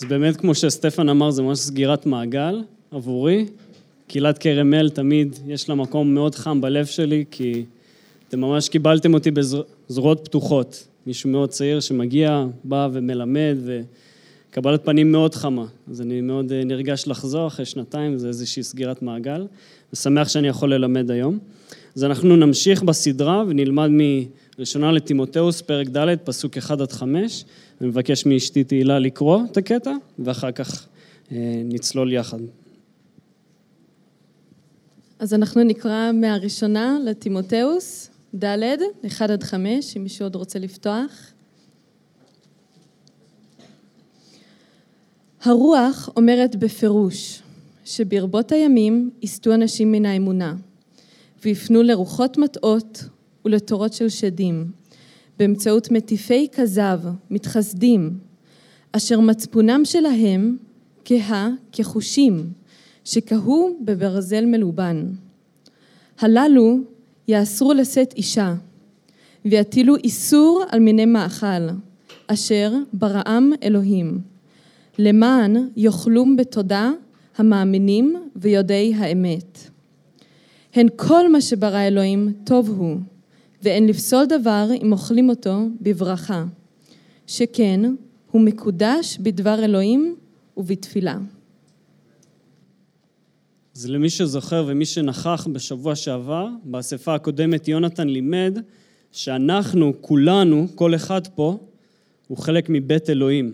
אז באמת, כמו שסטפן אמר, זה ממש סגירת מעגל עבורי. קהילת כרם אל תמיד יש לה מקום מאוד חם בלב שלי, כי אתם ממש קיבלתם אותי בזרועות פתוחות. מישהו מאוד צעיר שמגיע, בא ומלמד, וקבלת פנים מאוד חמה. אז אני מאוד אה, נרגש לחזור אחרי שנתיים, זה איזושהי סגירת מעגל, ושמח שאני יכול ללמד היום. אז אנחנו נמשיך בסדרה ונלמד מראשונה לטימותאוס, פרק ד', פסוק 1 עד 5. אני מבקש מאשתי תהילה לקרוא את הקטע, ואחר כך אה, נצלול יחד. אז אנחנו נקרא מהראשונה לטימותאוס, ד', 1 עד 5, אם מישהו עוד רוצה לפתוח. הרוח אומרת בפירוש שברבות הימים יסטו אנשים מן האמונה ויפנו לרוחות מטעות ולתורות של שדים באמצעות מטיפי כזב, מתחסדים, אשר מצפונם שלהם כהה כחושים שכהו בברזל מלובן. הללו יאסרו לשאת אישה, ויטילו איסור על מיני מאכל, אשר בראם אלוהים, למען יאכלום בתודה המאמינים ויודעי האמת. הן כל מה שברא אלוהים טוב הוא, ואין לפסול דבר אם אוכלים אותו בברכה, שכן הוא מקודש בדבר אלוהים ובתפילה. אז למי שזוכר ומי שנכח בשבוע שעבר, באספה הקודמת יונתן לימד שאנחנו, כולנו, כל אחד פה, הוא חלק מבית אלוהים,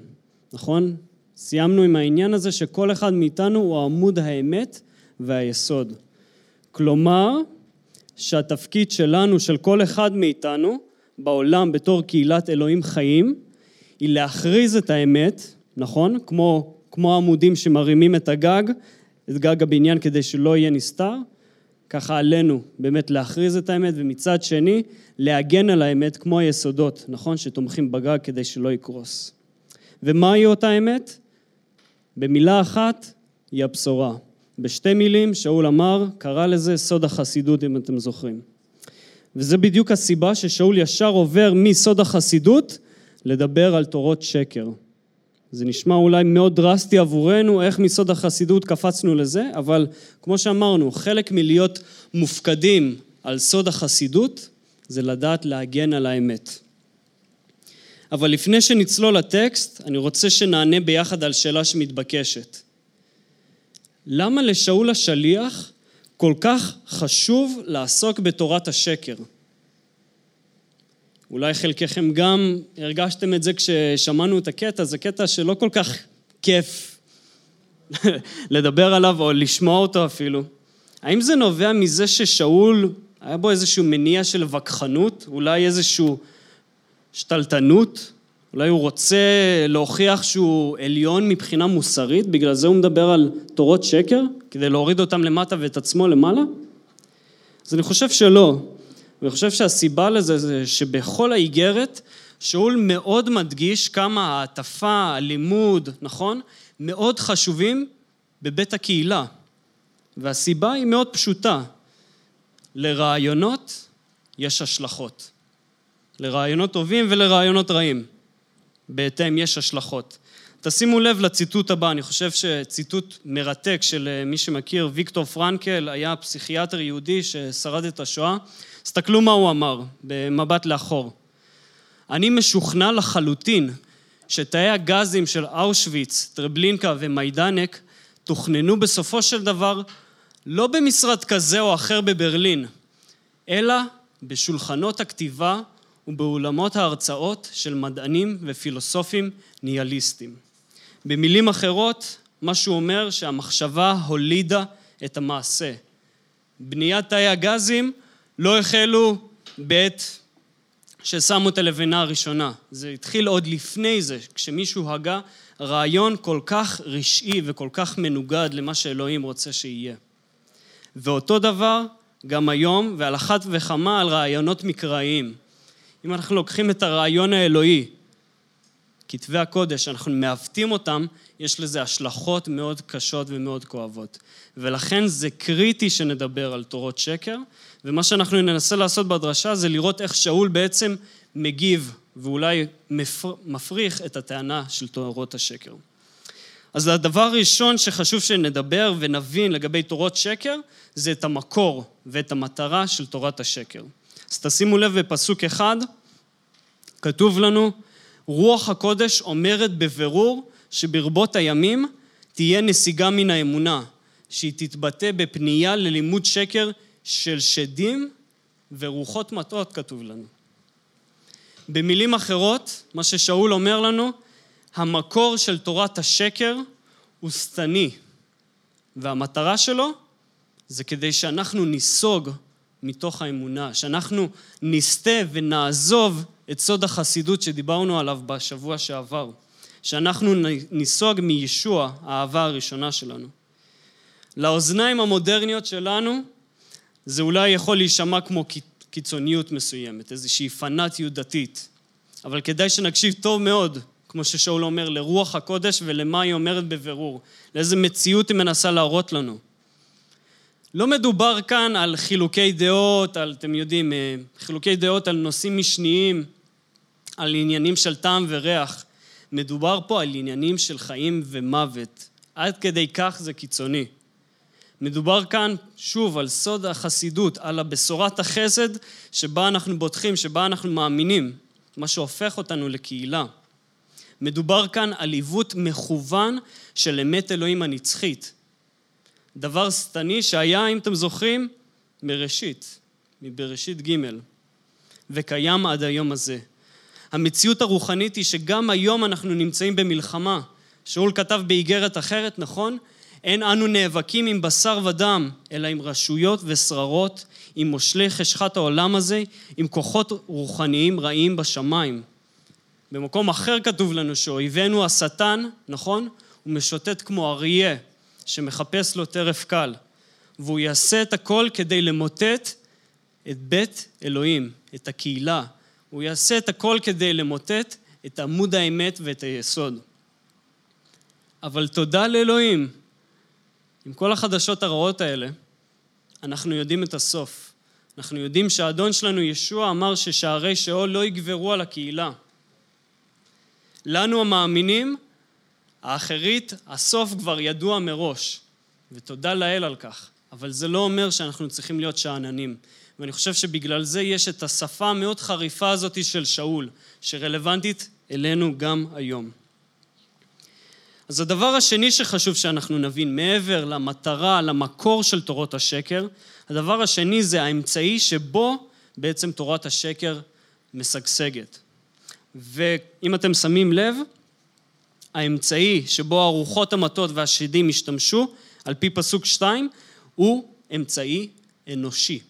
נכון? סיימנו עם העניין הזה שכל אחד מאיתנו הוא עמוד האמת והיסוד. כלומר, שהתפקיד שלנו, של כל אחד מאיתנו, בעולם בתור קהילת אלוהים חיים, היא להכריז את האמת, נכון? כמו, כמו עמודים שמרימים את הגג, את גג הבניין כדי שלא יהיה נסתר, ככה עלינו באמת להכריז את האמת, ומצד שני, להגן על האמת כמו היסודות, נכון? שתומכים בגג כדי שלא יקרוס. ומהי אותה אמת? במילה אחת, היא הבשורה. בשתי מילים, שאול אמר, קרא לזה סוד החסידות, אם אתם זוכרים. וזה בדיוק הסיבה ששאול ישר עובר מסוד החסידות לדבר על תורות שקר. זה נשמע אולי מאוד דרסטי עבורנו, איך מסוד החסידות קפצנו לזה, אבל כמו שאמרנו, חלק מלהיות מופקדים על סוד החסידות, זה לדעת להגן על האמת. אבל לפני שנצלול לטקסט, אני רוצה שנענה ביחד על שאלה שמתבקשת. למה לשאול השליח כל כך חשוב לעסוק בתורת השקר? אולי חלקכם גם הרגשתם את זה כששמענו את הקטע, זה קטע שלא כל כך כיף לדבר עליו או לשמוע אותו אפילו. האם זה נובע מזה ששאול, היה בו איזשהו מניע של וכחנות, אולי איזשהו שתלטנות? אולי הוא רוצה להוכיח שהוא עליון מבחינה מוסרית, בגלל זה הוא מדבר על תורות שקר, כדי להוריד אותם למטה ואת עצמו למעלה? אז אני חושב שלא. ואני חושב שהסיבה לזה זה שבכל האיגרת שאול מאוד מדגיש כמה העטפה, הלימוד, נכון? מאוד חשובים בבית הקהילה. והסיבה היא מאוד פשוטה. לרעיונות יש השלכות. לרעיונות טובים ולרעיונות רעים. בהתאם יש השלכות. תשימו לב לציטוט הבא, אני חושב שציטוט מרתק של אה, מי שמכיר, ויקטור פרנקל, היה פסיכיאטר יהודי ששרד את השואה. תסתכלו מה הוא אמר במבט לאחור. אני משוכנע לחלוטין שתאי הגזים של אושוויץ, טרבלינקה ומיידנק תוכננו בסופו של דבר לא במשרד כזה או אחר בברלין, אלא בשולחנות הכתיבה ובאולמות ההרצאות של מדענים ופילוסופים ניהליסטים. במילים אחרות, מה שהוא אומר שהמחשבה הולידה את המעשה. בניית תאי הגזים לא החלו בעת ששמו את הלבנה הראשונה. זה התחיל עוד לפני זה, כשמישהו הגה רעיון כל כך רשעי וכל כך מנוגד למה שאלוהים רוצה שיהיה. ואותו דבר גם היום, ועל אחת וכמה על רעיונות מקראיים. אם אנחנו לוקחים את הרעיון האלוהי, כתבי הקודש, אנחנו מעוותים אותם, יש לזה השלכות מאוד קשות ומאוד כואבות. ולכן זה קריטי שנדבר על תורות שקר, ומה שאנחנו ננסה לעשות בדרשה זה לראות איך שאול בעצם מגיב ואולי מפריך את הטענה של תורות השקר. אז הדבר הראשון שחשוב שנדבר ונבין לגבי תורות שקר, זה את המקור ואת המטרה של תורת השקר. אז תשימו לב בפסוק אחד, כתוב לנו, רוח הקודש אומרת בבירור שברבות הימים תהיה נסיגה מן האמונה, שהיא תתבטא בפנייה ללימוד שקר של שדים ורוחות מטעות, כתוב לנו. במילים אחרות, מה ששאול אומר לנו, המקור של תורת השקר הוא שטני, והמטרה שלו זה כדי שאנחנו ניסוג מתוך האמונה, שאנחנו נסטה ונעזוב את סוד החסידות שדיברנו עליו בשבוע שעבר, שאנחנו ניסוג מישוע, האהבה הראשונה שלנו. לאוזניים המודרניות שלנו זה אולי יכול להישמע כמו קיצוניות מסוימת, איזושהי פנאטיות דתית, אבל כדאי שנקשיב טוב מאוד, כמו ששאול אומר, לרוח הקודש ולמה היא אומרת בבירור, לאיזה מציאות היא מנסה להראות לנו. לא מדובר כאן על חילוקי דעות, על, אתם יודעים, אה, חילוקי דעות על נושאים משניים, על עניינים של טעם וריח. מדובר פה על עניינים של חיים ומוות. עד כדי כך זה קיצוני. מדובר כאן, שוב, על סוד החסידות, על הבשורת החסד שבה אנחנו בוטחים, שבה אנחנו מאמינים, מה שהופך אותנו לקהילה. מדובר כאן על עיוות מכוון של אמת אלוהים הנצחית. דבר שטני שהיה, אם אתם זוכרים, מראשית, מבראשית ג', וקיים עד היום הזה. המציאות הרוחנית היא שגם היום אנחנו נמצאים במלחמה. שאול כתב באיגרת אחרת, נכון? אין אנו נאבקים עם בשר ודם, אלא עם רשויות ושררות, עם מושלי חשכת העולם הזה, עם כוחות רוחניים רעים בשמיים. במקום אחר כתוב לנו שאויבינו השטן, נכון? הוא משוטט כמו אריה שמחפש לו טרף קל, והוא יעשה את הכל כדי למוטט את בית אלוהים, את הקהילה. הוא יעשה את הכל כדי למוטט את עמוד האמת ואת היסוד. אבל תודה לאלוהים, עם כל החדשות הרעות האלה, אנחנו יודעים את הסוף. אנחנו יודעים שהאדון שלנו, ישוע, אמר ששערי שאול לא יגברו על הקהילה. לנו המאמינים, האחרית, הסוף כבר ידוע מראש, ותודה לאל על כך. אבל זה לא אומר שאנחנו צריכים להיות שאננים. ואני חושב שבגלל זה יש את השפה המאוד חריפה הזאת של שאול, שרלוונטית אלינו גם היום. אז הדבר השני שחשוב שאנחנו נבין, מעבר למטרה, למקור של תורות השקר, הדבר השני זה האמצעי שבו בעצם תורת השקר משגשגת. ואם אתם שמים לב, האמצעי שבו הרוחות המטות והשדים השתמשו, על פי פסוק שתיים, הוא אמצעי אנושי.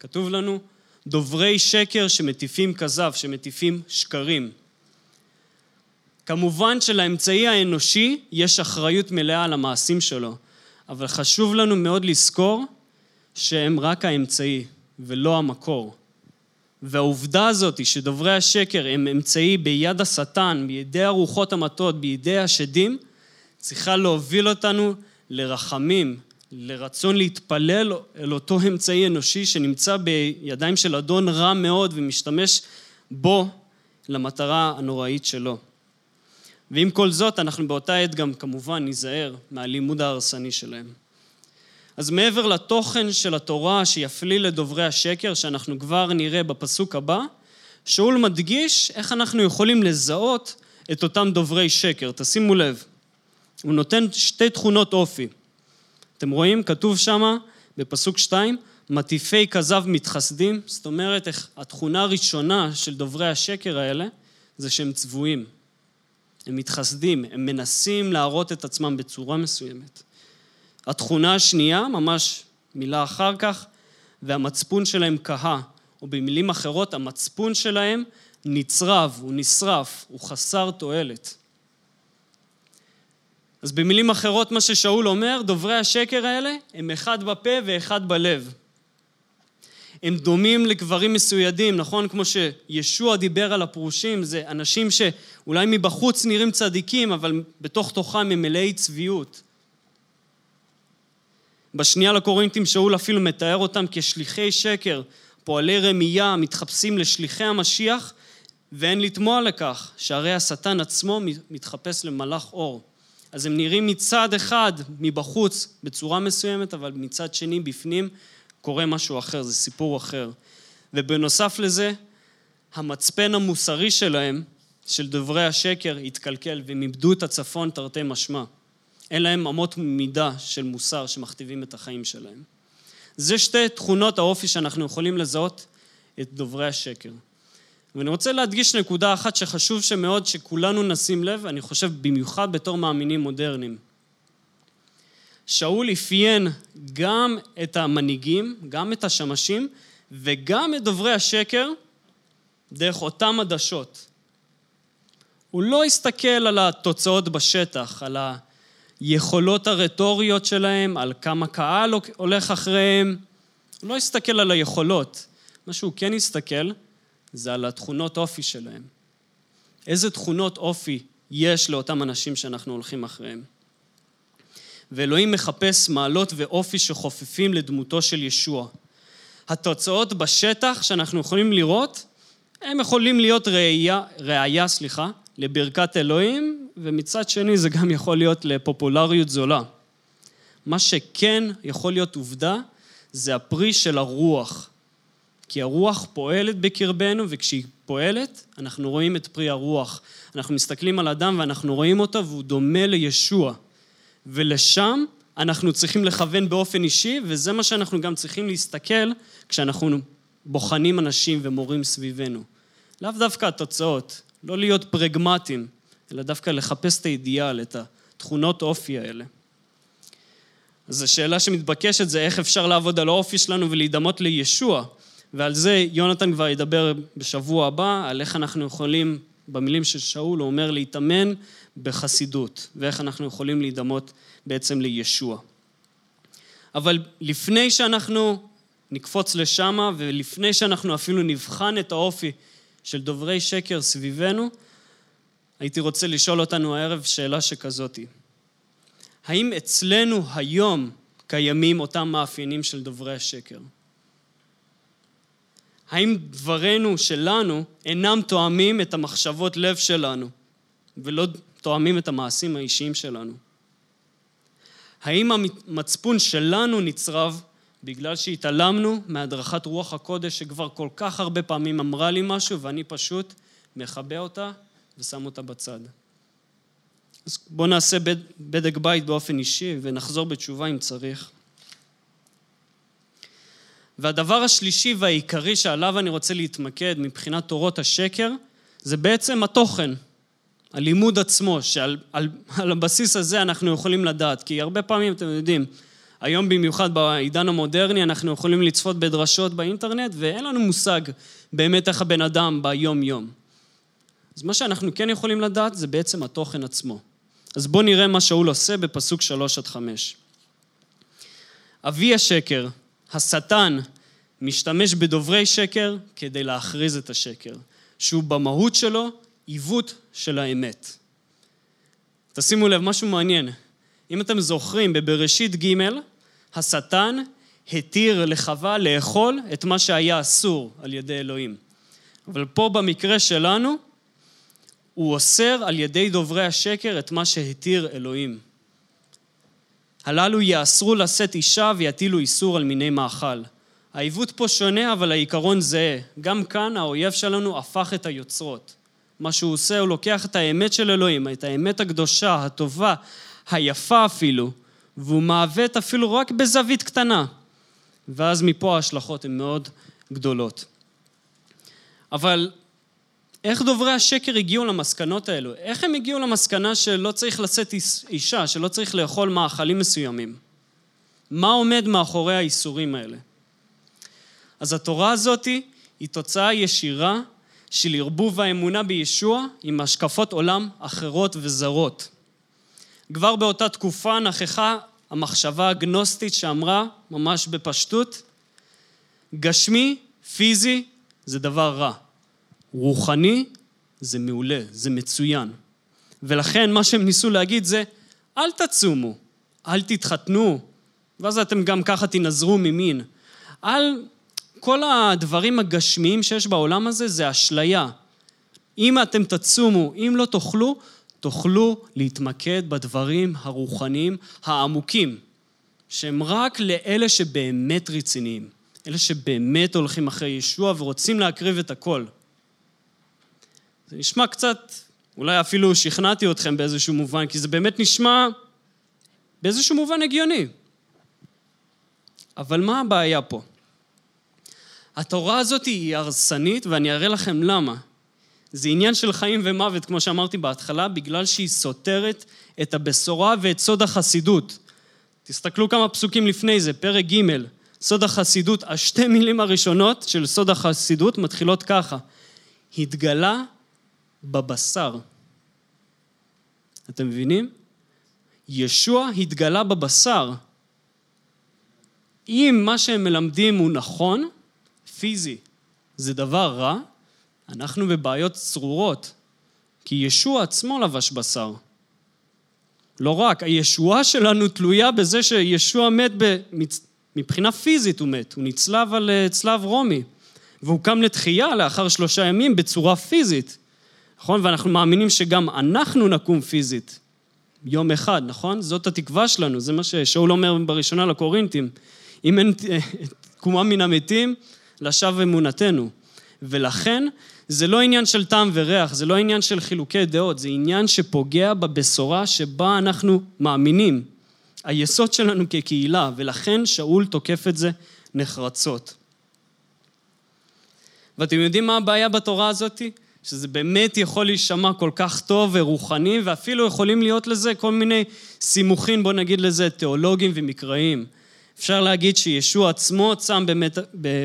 כתוב לנו, דוברי שקר שמטיפים כזב, שמטיפים שקרים. כמובן שלאמצעי האנושי יש אחריות מלאה על המעשים שלו, אבל חשוב לנו מאוד לזכור שהם רק האמצעי ולא המקור. והעובדה הזאת היא שדוברי השקר הם אמצעי ביד השטן, בידי הרוחות המטות, בידי השדים, צריכה להוביל אותנו לרחמים, לרצון להתפלל אל אותו אמצעי אנושי שנמצא בידיים של אדון רע מאוד ומשתמש בו למטרה הנוראית שלו. ועם כל זאת, אנחנו באותה עת גם כמובן ניזהר מהלימוד ההרסני שלהם. אז מעבר לתוכן של התורה שיפליל לדוברי השקר, שאנחנו כבר נראה בפסוק הבא, שאול מדגיש איך אנחנו יכולים לזהות את אותם דוברי שקר. תשימו לב, הוא נותן שתי תכונות אופי. אתם רואים? כתוב שמה בפסוק שתיים, מטיפי כזב מתחסדים, זאת אומרת, התכונה הראשונה של דוברי השקר האלה זה שהם צבועים. הם מתחסדים, הם מנסים להראות את עצמם בצורה מסוימת. התכונה השנייה, ממש מילה אחר כך, והמצפון שלהם כהה, או במילים אחרות, המצפון שלהם נצרב, הוא נשרף, הוא חסר תועלת. אז במילים אחרות, מה ששאול אומר, דוברי השקר האלה הם אחד בפה ואחד בלב. הם דומים לגברים מסוידים, נכון? כמו שישוע דיבר על הפרושים, זה אנשים שאולי מבחוץ נראים צדיקים, אבל בתוך תוכם הם מלאי צביעות. בשנייה לקורינטים שאול אפילו מתאר אותם כשליחי שקר, פועלי רמייה, מתחפשים לשליחי המשיח, ואין לתמוה לכך, שהרי השטן עצמו מתחפש למלאך אור. אז הם נראים מצד אחד, מבחוץ, בצורה מסוימת, אבל מצד שני, בפנים, קורה משהו אחר, זה סיפור אחר. ובנוסף לזה, המצפן המוסרי שלהם, של דוברי השקר, התקלקל, והם איבדו את הצפון תרתי משמע. אין להם אמות מידה של מוסר שמכתיבים את החיים שלהם. זה שתי תכונות האופי שאנחנו יכולים לזהות את דוברי השקר. ואני רוצה להדגיש נקודה אחת שחשוב שמאוד שכולנו נשים לב, אני חושב במיוחד בתור מאמינים מודרניים. שאול אפיין גם את המנהיגים, גם את השמשים, וגם את דוברי השקר דרך אותם עדשות. הוא לא הסתכל על התוצאות בשטח, על היכולות הרטוריות שלהם, על כמה קהל הולך אחריהם, הוא לא הסתכל על היכולות. מה שהוא כן הסתכל זה על התכונות אופי שלהם. איזה תכונות אופי יש לאותם אנשים שאנחנו הולכים אחריהם. ואלוהים מחפש מעלות ואופי שחופפים לדמותו של ישוע. התוצאות בשטח שאנחנו יכולים לראות, הם יכולים להיות ראייה, ראייה סליחה, לברכת אלוהים, ומצד שני זה גם יכול להיות לפופולריות זולה. מה שכן יכול להיות עובדה, זה הפרי של הרוח. כי הרוח פועלת בקרבנו, וכשהיא פועלת, אנחנו רואים את פרי הרוח. אנחנו מסתכלים על אדם ואנחנו רואים אותו, והוא דומה לישוע. ולשם אנחנו צריכים לכוון באופן אישי, וזה מה שאנחנו גם צריכים להסתכל כשאנחנו בוחנים אנשים ומורים סביבנו. לאו דווקא התוצאות, לא להיות פרגמטיים, אלא דווקא לחפש את האידיאל, את התכונות אופי האלה. אז השאלה שמתבקשת זה איך אפשר לעבוד על האופי שלנו ולהידמות לישוע. ועל זה יונתן כבר ידבר בשבוע הבא, על איך אנחנו יכולים, במילים של שאול, הוא אומר להתאמן בחסידות, ואיך אנחנו יכולים להידמות בעצם לישוע. אבל לפני שאנחנו נקפוץ לשם, ולפני שאנחנו אפילו נבחן את האופי של דוברי שקר סביבנו, הייתי רוצה לשאול אותנו הערב שאלה שכזאתי. האם אצלנו היום קיימים אותם מאפיינים של דוברי השקר? האם דברינו שלנו אינם תואמים את המחשבות לב שלנו ולא תואמים את המעשים האישיים שלנו? האם המצפון שלנו נצרב בגלל שהתעלמנו מהדרכת רוח הקודש שכבר כל כך הרבה פעמים אמרה לי משהו ואני פשוט מכבה אותה ושם אותה בצד? אז בואו נעשה בדק בית באופן אישי ונחזור בתשובה אם צריך. והדבר השלישי והעיקרי שעליו אני רוצה להתמקד מבחינת תורות השקר, זה בעצם התוכן, הלימוד עצמו, שעל על, על הבסיס הזה אנחנו יכולים לדעת. כי הרבה פעמים, אתם יודעים, היום במיוחד בעידן המודרני, אנחנו יכולים לצפות בדרשות באינטרנט, ואין לנו מושג באמת איך הבן אדם ביום-יום. אז מה שאנחנו כן יכולים לדעת זה בעצם התוכן עצמו. אז בואו נראה מה שאול עושה בפסוק שלוש עד חמש. אבי השקר, השטן משתמש בדוברי שקר כדי להכריז את השקר, שהוא במהות שלו עיוות של האמת. תשימו לב, משהו מעניין. אם אתם זוכרים, בבראשית ג', השטן התיר לחווה לאכול את מה שהיה אסור על ידי אלוהים. אבל פה במקרה שלנו, הוא אוסר על ידי דוברי השקר את מה שהתיר אלוהים. הללו יאסרו לשאת אישה ויטילו איסור על מיני מאכל. העיוות פה שונה, אבל העיקרון זהה. גם כאן האויב שלנו הפך את היוצרות. מה שהוא עושה, הוא לוקח את האמת של אלוהים, את האמת הקדושה, הטובה, היפה אפילו, והוא מעוות אפילו רק בזווית קטנה. ואז מפה ההשלכות הן מאוד גדולות. אבל איך דוברי השקר הגיעו למסקנות האלו? איך הם הגיעו למסקנה שלא צריך לשאת אישה, שלא צריך לאכול מאכלים מסוימים? מה עומד מאחורי האיסורים האלה? אז התורה הזאת היא תוצאה ישירה של ערבוב האמונה בישוע עם השקפות עולם אחרות וזרות. כבר באותה תקופה נכחה המחשבה הגנוסטית שאמרה, ממש בפשטות, גשמי, פיזי, זה דבר רע. רוחני זה מעולה, זה מצוין. ולכן מה שהם ניסו להגיד זה, אל תצומו, אל תתחתנו, ואז אתם גם ככה תנזרו ממין. אל... כל הדברים הגשמיים שיש בעולם הזה זה אשליה. אם אתם תצומו, אם לא תאכלו, תוכלו להתמקד בדברים הרוחניים העמוקים, שהם רק לאלה שבאמת רציניים, אלה שבאמת הולכים אחרי ישוע ורוצים להקריב את הכל. זה נשמע קצת, אולי אפילו שכנעתי אתכם באיזשהו מובן, כי זה באמת נשמע באיזשהו מובן הגיוני. אבל מה הבעיה פה? התורה הזאת היא הרסנית, ואני אראה לכם למה. זה עניין של חיים ומוות, כמו שאמרתי בהתחלה, בגלל שהיא סותרת את הבשורה ואת סוד החסידות. תסתכלו כמה פסוקים לפני זה, פרק ג', סוד החסידות, השתי מילים הראשונות של סוד החסידות מתחילות ככה: התגלה בבשר. אתם מבינים? ישוע התגלה בבשר. אם מה שהם מלמדים הוא נכון, פיזי, זה דבר רע, אנחנו בבעיות צרורות, כי ישוע עצמו לבש בשר. לא רק, הישועה שלנו תלויה בזה שישוע מת במצ... מבחינה פיזית הוא מת, הוא נצלב על אה, צלב רומי, והוא קם לתחייה לאחר שלושה ימים בצורה פיזית, נכון? ואנחנו מאמינים שגם אנחנו נקום פיזית, יום אחד, נכון? זאת התקווה שלנו, זה מה ששאול אומר בראשונה לקורינטים. אם אין תקומה מן המתים, לשווא אמונתנו. ולכן, זה לא עניין של טעם וריח, זה לא עניין של חילוקי דעות, זה עניין שפוגע בבשורה שבה אנחנו מאמינים. היסוד שלנו כקהילה, ולכן שאול תוקף את זה נחרצות. ואתם יודעים מה הבעיה בתורה הזאת? שזה באמת יכול להישמע כל כך טוב ורוחני, ואפילו יכולים להיות לזה כל מיני סימוכין, בוא נגיד לזה, תיאולוגיים ומקראיים. אפשר להגיד שישוע עצמו צם באמת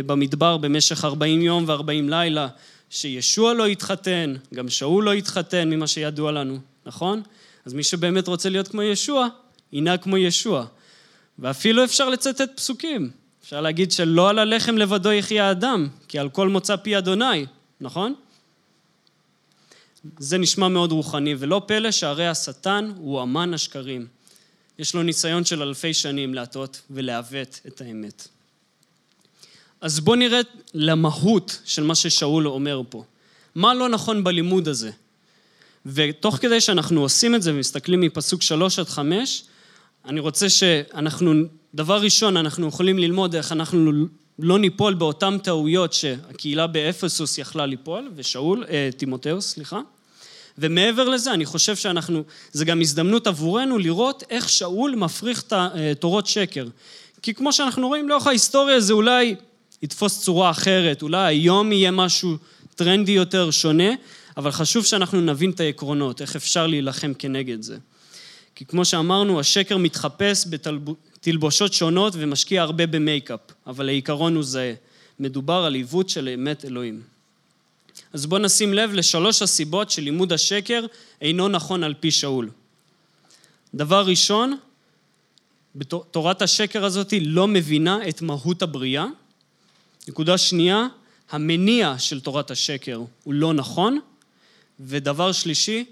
במדבר במשך 40 יום ו-40 לילה, שישוע לא התחתן, גם שאול לא התחתן ממה שידוע לנו, נכון? אז מי שבאמת רוצה להיות כמו ישוע, ינהג כמו ישוע. ואפילו אפשר לצטט פסוקים. אפשר להגיד שלא על הלחם לבדו יחיה האדם, כי על כל מוצא פי אדוני, נכון? זה נשמע מאוד רוחני, ולא פלא שהרי השטן הוא אמן השקרים. יש לו ניסיון של אלפי שנים להטות ולעוות את האמת. אז בואו נראה למהות של מה ששאול אומר פה. מה לא נכון בלימוד הזה? ותוך כדי שאנחנו עושים את זה ומסתכלים מפסוק שלוש עד חמש, אני רוצה שאנחנו, דבר ראשון, אנחנו יכולים ללמוד איך אנחנו לא ניפול באותן טעויות שהקהילה באפסוס יכלה ליפול, ושאול, אה, תימותאוס, סליחה. ומעבר לזה, אני חושב שאנחנו, זה גם הזדמנות עבורנו לראות איך שאול מפריך את תורות שקר. כי כמו שאנחנו רואים לאורך ההיסטוריה זה אולי יתפוס צורה אחרת, אולי היום יהיה משהו טרנדי יותר, שונה, אבל חשוב שאנחנו נבין את העקרונות, איך אפשר להילחם כנגד זה. כי כמו שאמרנו, השקר מתחפש בתלבושות שונות ומשקיע הרבה במייקאפ, אבל העיקרון הוא זהה. מדובר על עיוות של אמת אלוהים. אז בואו נשים לב לשלוש הסיבות שלימוד השקר אינו נכון על פי שאול. דבר ראשון, תורת השקר הזאת לא מבינה את מהות הבריאה. נקודה שנייה, המניע של תורת השקר הוא לא נכון. ודבר שלישי,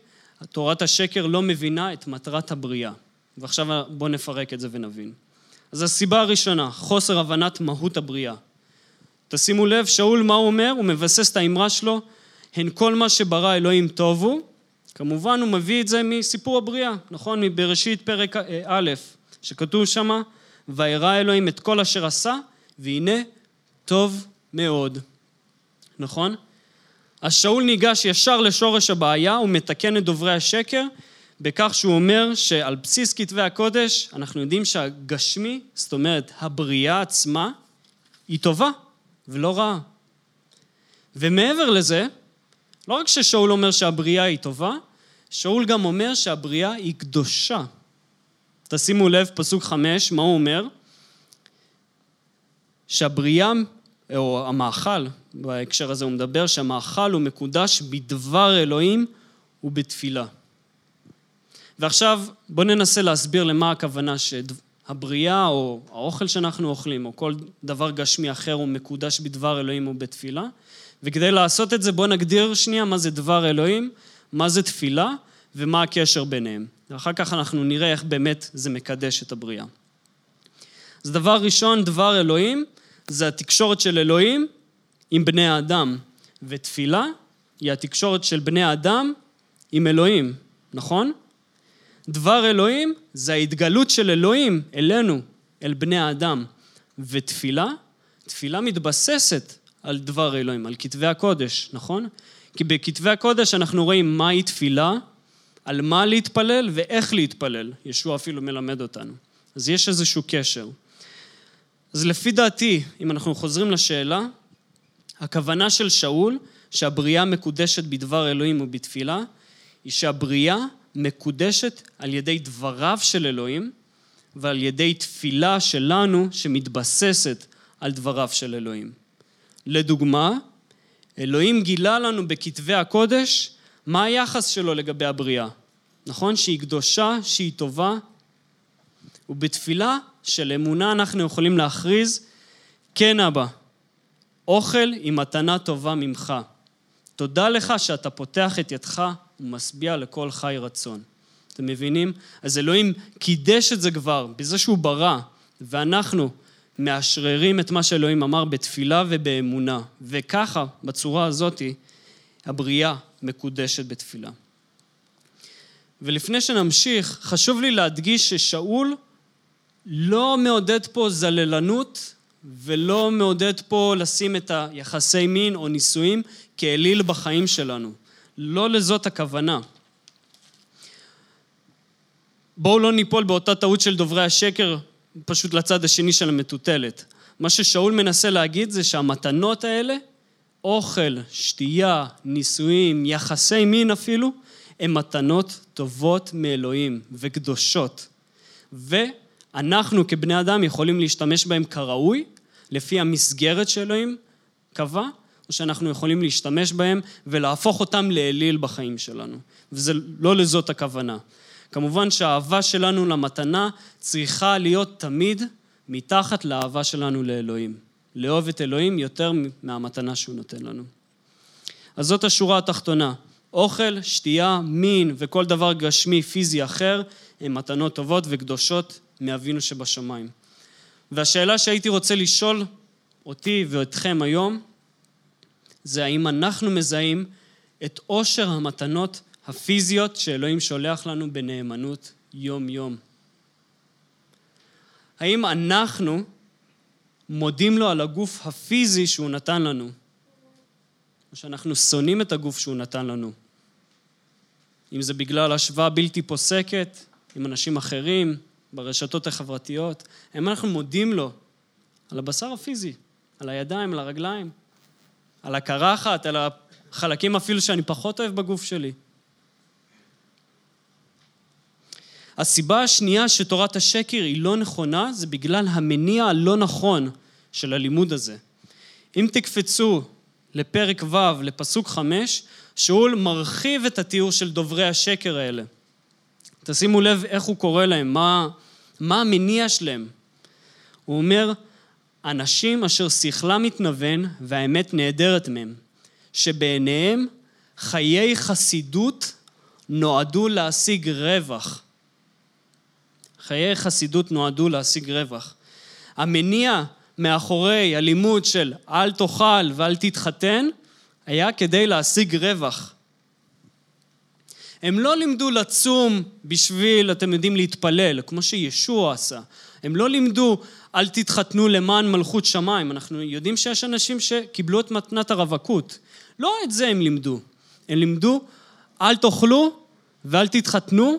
תורת השקר לא מבינה את מטרת הבריאה. ועכשיו בואו נפרק את זה ונבין. אז הסיבה הראשונה, חוסר הבנת מהות הבריאה. תשימו לב, שאול מה הוא אומר? הוא מבסס את האמרה שלו, הן כל מה שברא אלוהים טוב הוא. כמובן הוא מביא את זה מסיפור הבריאה, נכון? מבראשית פרק א', שכתוב שמה, וירא אלוהים את כל אשר עשה, והנה טוב מאוד. נכון? אז שאול ניגש ישר לשורש הבעיה, הוא מתקן את דוברי השקר, בכך שהוא אומר שעל בסיס כתבי הקודש, אנחנו יודעים שהגשמי, זאת אומרת הבריאה עצמה, היא טובה. ולא רעה. ומעבר לזה, לא רק ששאול אומר שהבריאה היא טובה, שאול גם אומר שהבריאה היא קדושה. תשימו לב, פסוק חמש, מה הוא אומר? שהבריאה, או המאכל, בהקשר הזה הוא מדבר, שהמאכל הוא מקודש בדבר אלוהים ובתפילה. ועכשיו בואו ננסה להסביר למה הכוונה הבריאה או האוכל שאנחנו אוכלים או כל דבר גשמי אחר הוא מקודש בדבר אלוהים ובתפילה וכדי לעשות את זה בואו נגדיר שנייה מה זה דבר אלוהים, מה זה תפילה ומה הקשר ביניהם. ואחר כך אנחנו נראה איך באמת זה מקדש את הבריאה. אז דבר ראשון, דבר אלוהים, זה התקשורת של אלוהים עם בני האדם, ותפילה היא התקשורת של בני האדם עם אלוהים, נכון? דבר אלוהים זה ההתגלות של אלוהים אלינו, אל בני האדם. ותפילה, תפילה מתבססת על דבר אלוהים, על כתבי הקודש, נכון? כי בכתבי הקודש אנחנו רואים מהי תפילה, על מה להתפלל ואיך להתפלל. ישוע אפילו מלמד אותנו. אז יש איזשהו קשר. אז לפי דעתי, אם אנחנו חוזרים לשאלה, הכוונה של שאול, שהבריאה מקודשת בדבר אלוהים ובתפילה, היא שהבריאה מקודשת על ידי דבריו של אלוהים ועל ידי תפילה שלנו שמתבססת על דבריו של אלוהים. לדוגמה, אלוהים גילה לנו בכתבי הקודש מה היחס שלו לגבי הבריאה. נכון? שהיא קדושה, שהיא טובה. ובתפילה של אמונה אנחנו יכולים להכריז, כן אבא, אוכל היא מתנה טובה ממך. תודה לך שאתה פותח את ידך ומשביע לכל חי רצון. אתם מבינים? אז אלוהים קידש את זה כבר, בזה שהוא ברא, ואנחנו מאשררים את מה שאלוהים אמר בתפילה ובאמונה. וככה, בצורה הזאת, הבריאה מקודשת בתפילה. ולפני שנמשיך, חשוב לי להדגיש ששאול לא מעודד פה זללנות ולא מעודד פה לשים את היחסי מין או נישואים כאליל בחיים שלנו. לא לזאת הכוונה. בואו לא ניפול באותה טעות של דוברי השקר, פשוט לצד השני של המטוטלת. מה ששאול מנסה להגיד זה שהמתנות האלה, אוכל, שתייה, נישואים, יחסי מין אפילו, הן מתנות טובות מאלוהים וקדושות. ואנחנו כבני אדם יכולים להשתמש בהן כראוי, לפי המסגרת שאלוהים קבע, או שאנחנו יכולים להשתמש בהם ולהפוך אותם לאליל בחיים שלנו. וזה לא לזאת הכוונה. כמובן שהאהבה שלנו למתנה צריכה להיות תמיד מתחת לאהבה שלנו לאלוהים. לאהוב את אלוהים יותר מהמתנה שהוא נותן לנו. אז זאת השורה התחתונה. אוכל, שתייה, מין וכל דבר גשמי פיזי אחר הם מתנות טובות וקדושות מאבינו שבשמיים. והשאלה שהייתי רוצה לשאול אותי ואתכם היום, זה האם אנחנו מזהים את עושר המתנות הפיזיות שאלוהים שולח לנו בנאמנות יום-יום. האם אנחנו מודים לו על הגוף הפיזי שהוא נתן לנו, או שאנחנו שונאים את הגוף שהוא נתן לנו? אם זה בגלל השוואה בלתי פוסקת עם אנשים אחרים, ברשתות החברתיות, האם אנחנו מודים לו על הבשר הפיזי, על הידיים, על הרגליים, על הקרחת, על החלקים אפילו שאני פחות אוהב בגוף שלי. הסיבה השנייה שתורת השקר היא לא נכונה, זה בגלל המניע הלא נכון של הלימוד הזה. אם תקפצו לפרק ו', לפסוק חמש, שאול מרחיב את התיאור של דוברי השקר האלה. תשימו לב איך הוא קורא להם, מה, מה המניע שלהם. הוא אומר, אנשים אשר שכלם מתנוון והאמת נעדרת מהם, שבעיניהם חיי חסידות נועדו להשיג רווח. חיי חסידות נועדו להשיג רווח. המניע מאחורי הלימוד של אל תאכל ואל תתחתן היה כדי להשיג רווח. הם לא לימדו לצום בשביל, אתם יודעים, להתפלל, כמו שישוע עשה. הם לא לימדו, אל תתחתנו למען מלכות שמיים. אנחנו יודעים שיש אנשים שקיבלו את מתנת הרווקות. לא את זה הם לימדו. הם לימדו, אל תאכלו ואל תתחתנו,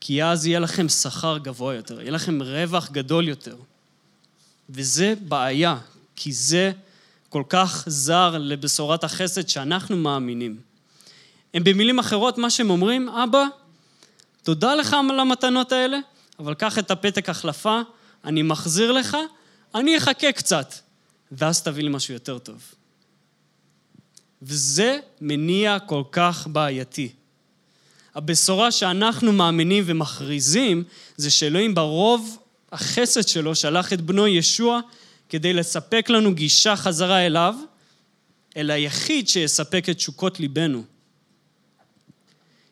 כי אז יהיה לכם שכר גבוה יותר, יהיה לכם רווח גדול יותר. וזה בעיה, כי זה כל כך זר לבשורת החסד שאנחנו מאמינים. הם במילים אחרות, מה שהם אומרים, אבא, תודה לך על המתנות האלה, אבל קח את הפתק החלפה, אני מחזיר לך, אני אחכה קצת, ואז תביא לי משהו יותר טוב. וזה מניע כל כך בעייתי. הבשורה שאנחנו מאמינים ומכריזים זה שאלוהים ברוב החסד שלו שלח את בנו ישוע כדי לספק לנו גישה חזרה אליו, אל היחיד שיספק את תשוקות ליבנו.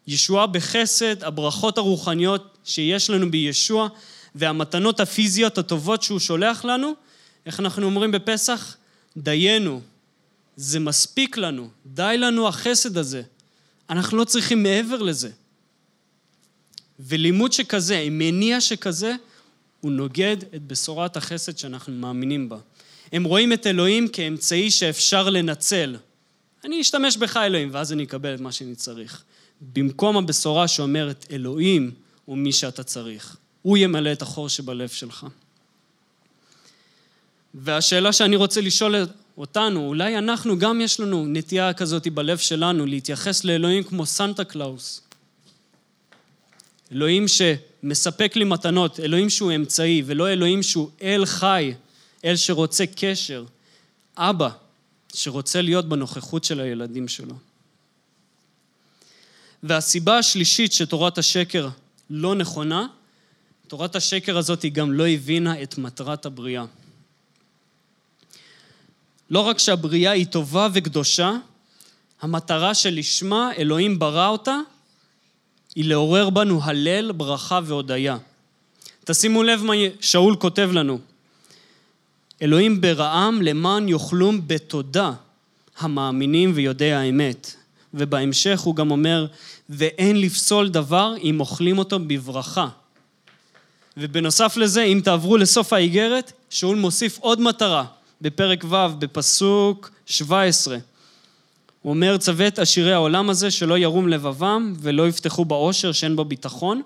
ישועה בחסד, הברכות הרוחניות שיש לנו בישוע והמתנות הפיזיות הטובות שהוא שולח לנו, איך אנחנו אומרים בפסח? דיינו, זה מספיק לנו, די לנו החסד הזה. אנחנו לא צריכים מעבר לזה. ולימוד שכזה, עם מניע שכזה, הוא נוגד את בשורת החסד שאנחנו מאמינים בה. הם רואים את אלוהים כאמצעי שאפשר לנצל. אני אשתמש בך אלוהים, ואז אני אקבל את מה שאני צריך. במקום הבשורה שאומרת אלוהים הוא מי שאתה צריך. הוא ימלא את החור שבלב שלך. והשאלה שאני רוצה לשאול אותנו, אולי אנחנו גם יש לנו נטייה כזאת בלב שלנו להתייחס לאלוהים כמו סנטה קלאוס. אלוהים שמספק לי מתנות, אלוהים שהוא אמצעי, ולא אלוהים שהוא אל חי, אל שרוצה קשר, אבא שרוצה להיות בנוכחות של הילדים שלו. והסיבה השלישית שתורת השקר לא נכונה, תורת השקר הזאת היא גם לא הבינה את מטרת הבריאה. לא רק שהבריאה היא טובה וקדושה, המטרה שלשמה אלוהים ברא אותה היא לעורר בנו הלל, ברכה והודיה. תשימו לב מה שאול כותב לנו. אלוהים בראם למען יאכלום בתודה המאמינים ויודעי האמת. ובהמשך הוא גם אומר, ואין לפסול דבר אם אוכלים אותו בברכה. ובנוסף לזה, אם תעברו לסוף האיגרת, שאול מוסיף עוד מטרה, בפרק ו', בפסוק 17. הוא אומר, צווה את עשירי העולם הזה, שלא ירום לבבם ולא יפתחו באושר שאין בו ביטחון,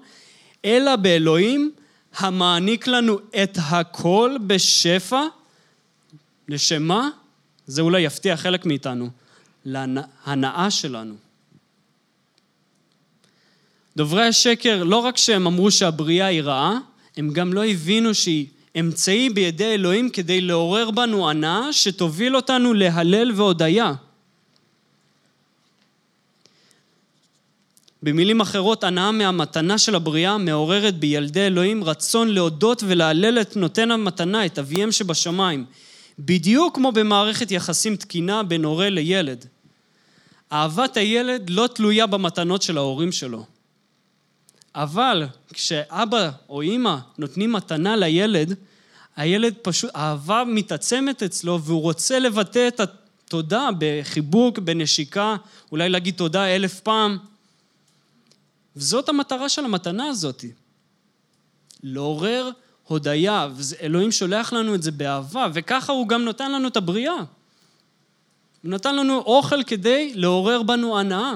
אלא באלוהים המעניק לנו את הכל בשפע, לשם מה? זה אולי יפתיע חלק מאיתנו, להנאה שלנו. דוברי השקר, לא רק שהם אמרו שהבריאה היא רעה, הם גם לא הבינו שהיא אמצעי בידי אלוהים כדי לעורר בנו הנאה שתוביל אותנו להלל והודיה. במילים אחרות, הנאה מהמתנה של הבריאה מעוררת בילדי אלוהים רצון להודות ולהלל את נותן המתנה, את אביהם שבשמיים. בדיוק כמו במערכת יחסים תקינה בין הורה לילד. אהבת הילד לא תלויה במתנות של ההורים שלו. אבל כשאבא או אימא נותנים מתנה לילד, הילד פשוט, האהבה מתעצמת אצלו והוא רוצה לבטא את התודה בחיבוק, בנשיקה, אולי להגיד תודה אלף פעם. וזאת המטרה של המתנה הזאת. לעורר הודיה, ואלוהים שולח לנו את זה באהבה, וככה הוא גם נותן לנו את הבריאה. הוא נתן לנו אוכל כדי לעורר בנו הנאה,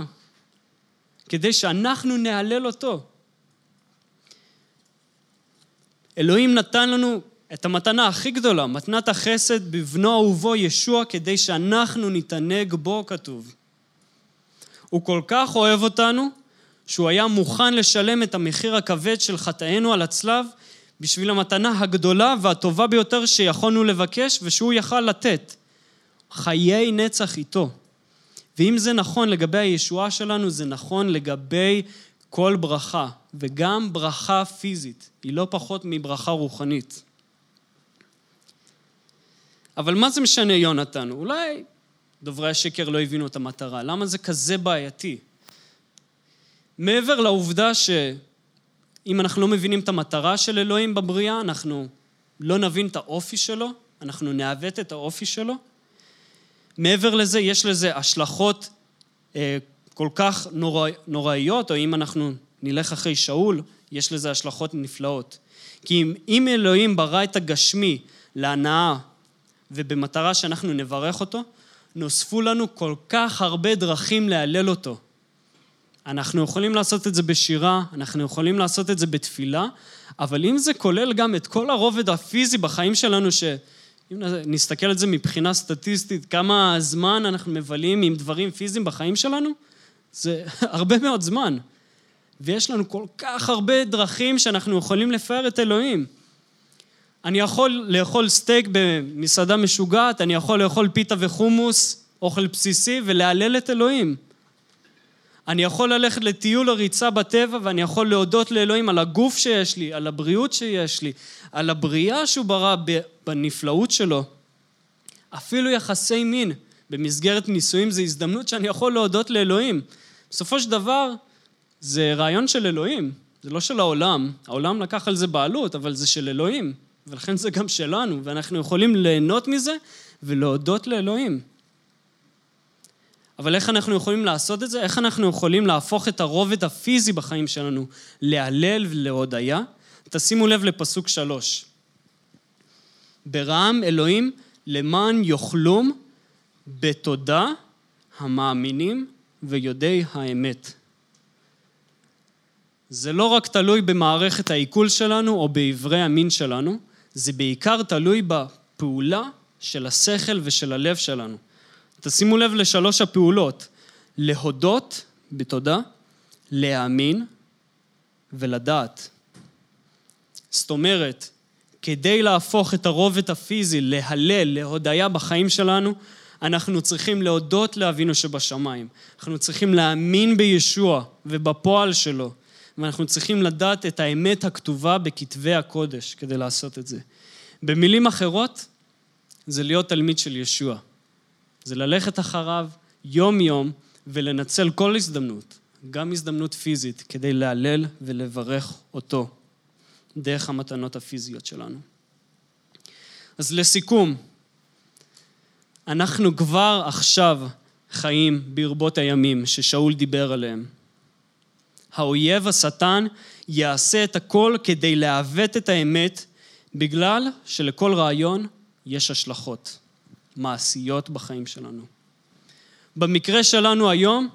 כדי שאנחנו נהלל אותו. אלוהים נתן לנו את המתנה הכי גדולה, מתנת החסד בבנו אהובו ישוע, כדי שאנחנו נתענג בו, כתוב. הוא כל כך אוהב אותנו, שהוא היה מוכן לשלם את המחיר הכבד של חטאינו על הצלב, בשביל המתנה הגדולה והטובה ביותר שיכולנו לבקש ושהוא יכל לתת. חיי נצח איתו. ואם זה נכון לגבי הישועה שלנו, זה נכון לגבי כל ברכה, וגם ברכה פיזית, היא לא פחות מברכה רוחנית. אבל מה זה משנה יונתן? אולי דוברי השקר לא הבינו את המטרה. למה זה כזה בעייתי? מעבר לעובדה שאם אנחנו לא מבינים את המטרה של אלוהים בבריאה, אנחנו לא נבין את האופי שלו, אנחנו נעוות את האופי שלו. מעבר לזה, יש לזה השלכות אה, כל כך נורא, נוראיות, או אם אנחנו נלך אחרי שאול, יש לזה השלכות נפלאות. כי אם, אם אלוהים ברא את הגשמי להנאה ובמטרה שאנחנו נברך אותו, נוספו לנו כל כך הרבה דרכים להלל אותו. אנחנו יכולים לעשות את זה בשירה, אנחנו יכולים לעשות את זה בתפילה, אבל אם זה כולל גם את כל הרובד הפיזי בחיים שלנו, שאם נסתכל על זה מבחינה סטטיסטית, כמה זמן אנחנו מבלים עם דברים פיזיים בחיים שלנו, זה הרבה מאוד זמן. ויש לנו כל כך הרבה דרכים שאנחנו יכולים לפאר את אלוהים. אני יכול לאכול סטייק במסעדה משוגעת, אני יכול לאכול פיתה וחומוס, אוכל בסיסי, ולהלל את אלוהים. אני יכול ללכת לטיול או ריצה בטבע ואני יכול להודות לאלוהים על הגוף שיש לי, על הבריאות שיש לי, על הבריאה שהוא ברא בנפלאות שלו. אפילו יחסי מין במסגרת נישואים זה הזדמנות שאני יכול להודות לאלוהים. בסופו של דבר זה רעיון של אלוהים, זה לא של העולם. העולם לקח על זה בעלות, אבל זה של אלוהים. ולכן זה גם שלנו, ואנחנו יכולים ליהנות מזה ולהודות לאלוהים. אבל איך אנחנו יכולים לעשות את זה? איך אנחנו יכולים להפוך את הרובד הפיזי בחיים שלנו להלל ולהודיה? תשימו לב לפסוק שלוש. ברעם אלוהים למען יאכלום בתודה המאמינים ויודעי האמת. זה לא רק תלוי במערכת העיכול שלנו או באיברי המין שלנו, זה בעיקר תלוי בפעולה של השכל ושל הלב שלנו. תשימו לב לשלוש הפעולות, להודות בתודה, להאמין ולדעת. זאת אומרת, כדי להפוך את הרובד הפיזי להלל, להודיה בחיים שלנו, אנחנו צריכים להודות לאבינו שבשמיים. אנחנו צריכים להאמין בישוע ובפועל שלו. ואנחנו צריכים לדעת את האמת הכתובה בכתבי הקודש כדי לעשות את זה. במילים אחרות, זה להיות תלמיד של ישוע. זה ללכת אחריו יום-יום ולנצל כל הזדמנות, גם הזדמנות פיזית, כדי להלל ולברך אותו דרך המתנות הפיזיות שלנו. אז לסיכום, אנחנו כבר עכשיו חיים ברבות הימים ששאול דיבר עליהם. האויב השטן יעשה את הכל כדי לעוות את האמת, בגלל שלכל רעיון יש השלכות מעשיות בחיים שלנו. במקרה שלנו היום,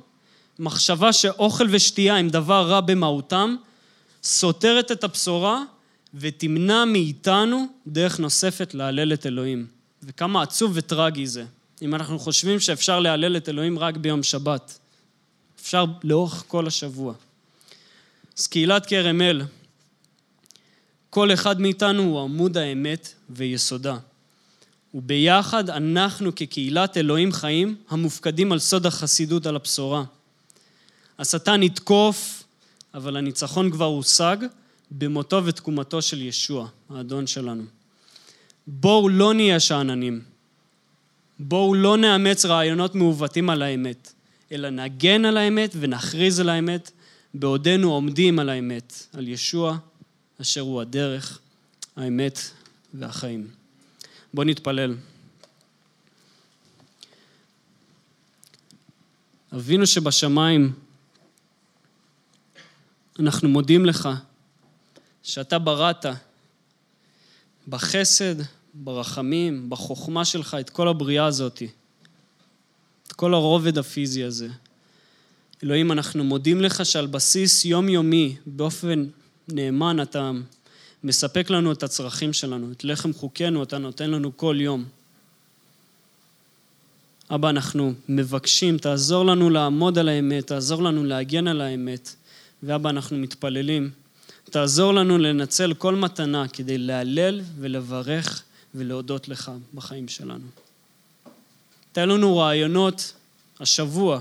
מחשבה שאוכל ושתייה הם דבר רע במהותם, סותרת את הבשורה ותמנע מאיתנו דרך נוספת להלל את אלוהים. וכמה עצוב וטרגי זה, אם אנחנו חושבים שאפשר להלל את אלוהים רק ביום שבת. אפשר לאורך כל השבוע. אז קהילת כרם אל, כל אחד מאיתנו הוא עמוד האמת ויסודה. וביחד אנחנו כקהילת אלוהים חיים המופקדים על סוד החסידות, על הבשורה. השטן יתקוף, אבל הניצחון כבר הושג במותו ותקומתו של ישוע, האדון שלנו. בואו לא נהיה שאננים. בואו לא נאמץ רעיונות מעוותים על האמת, אלא נגן על האמת ונכריז על האמת בעודנו עומדים על האמת, על ישוע, אשר הוא הדרך, האמת והחיים. בואו נתפלל. אבינו שבשמיים, אנחנו מודים לך שאתה בראת בחסד, ברחמים, בחוכמה שלך את כל הבריאה הזאת, את כל הרובד הפיזי הזה. אלוהים, אנחנו מודים לך שעל בסיס יומיומי, באופן נאמן, אתה מספק לנו את הצרכים שלנו, את לחם חוקנו אתה נותן לנו כל יום. אבא, אנחנו מבקשים, תעזור לנו לעמוד על האמת, תעזור לנו להגן על האמת, ואבא, אנחנו מתפללים, תעזור לנו לנצל כל מתנה כדי להלל ולברך ולהודות לך בחיים שלנו. תן לנו רעיונות השבוע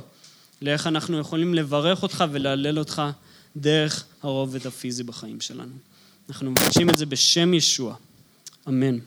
לאיך אנחנו יכולים לברך אותך ולהלל אותך דרך הרובד הפיזי בחיים שלנו. אנחנו מבקשים את זה בשם ישוע. אמן.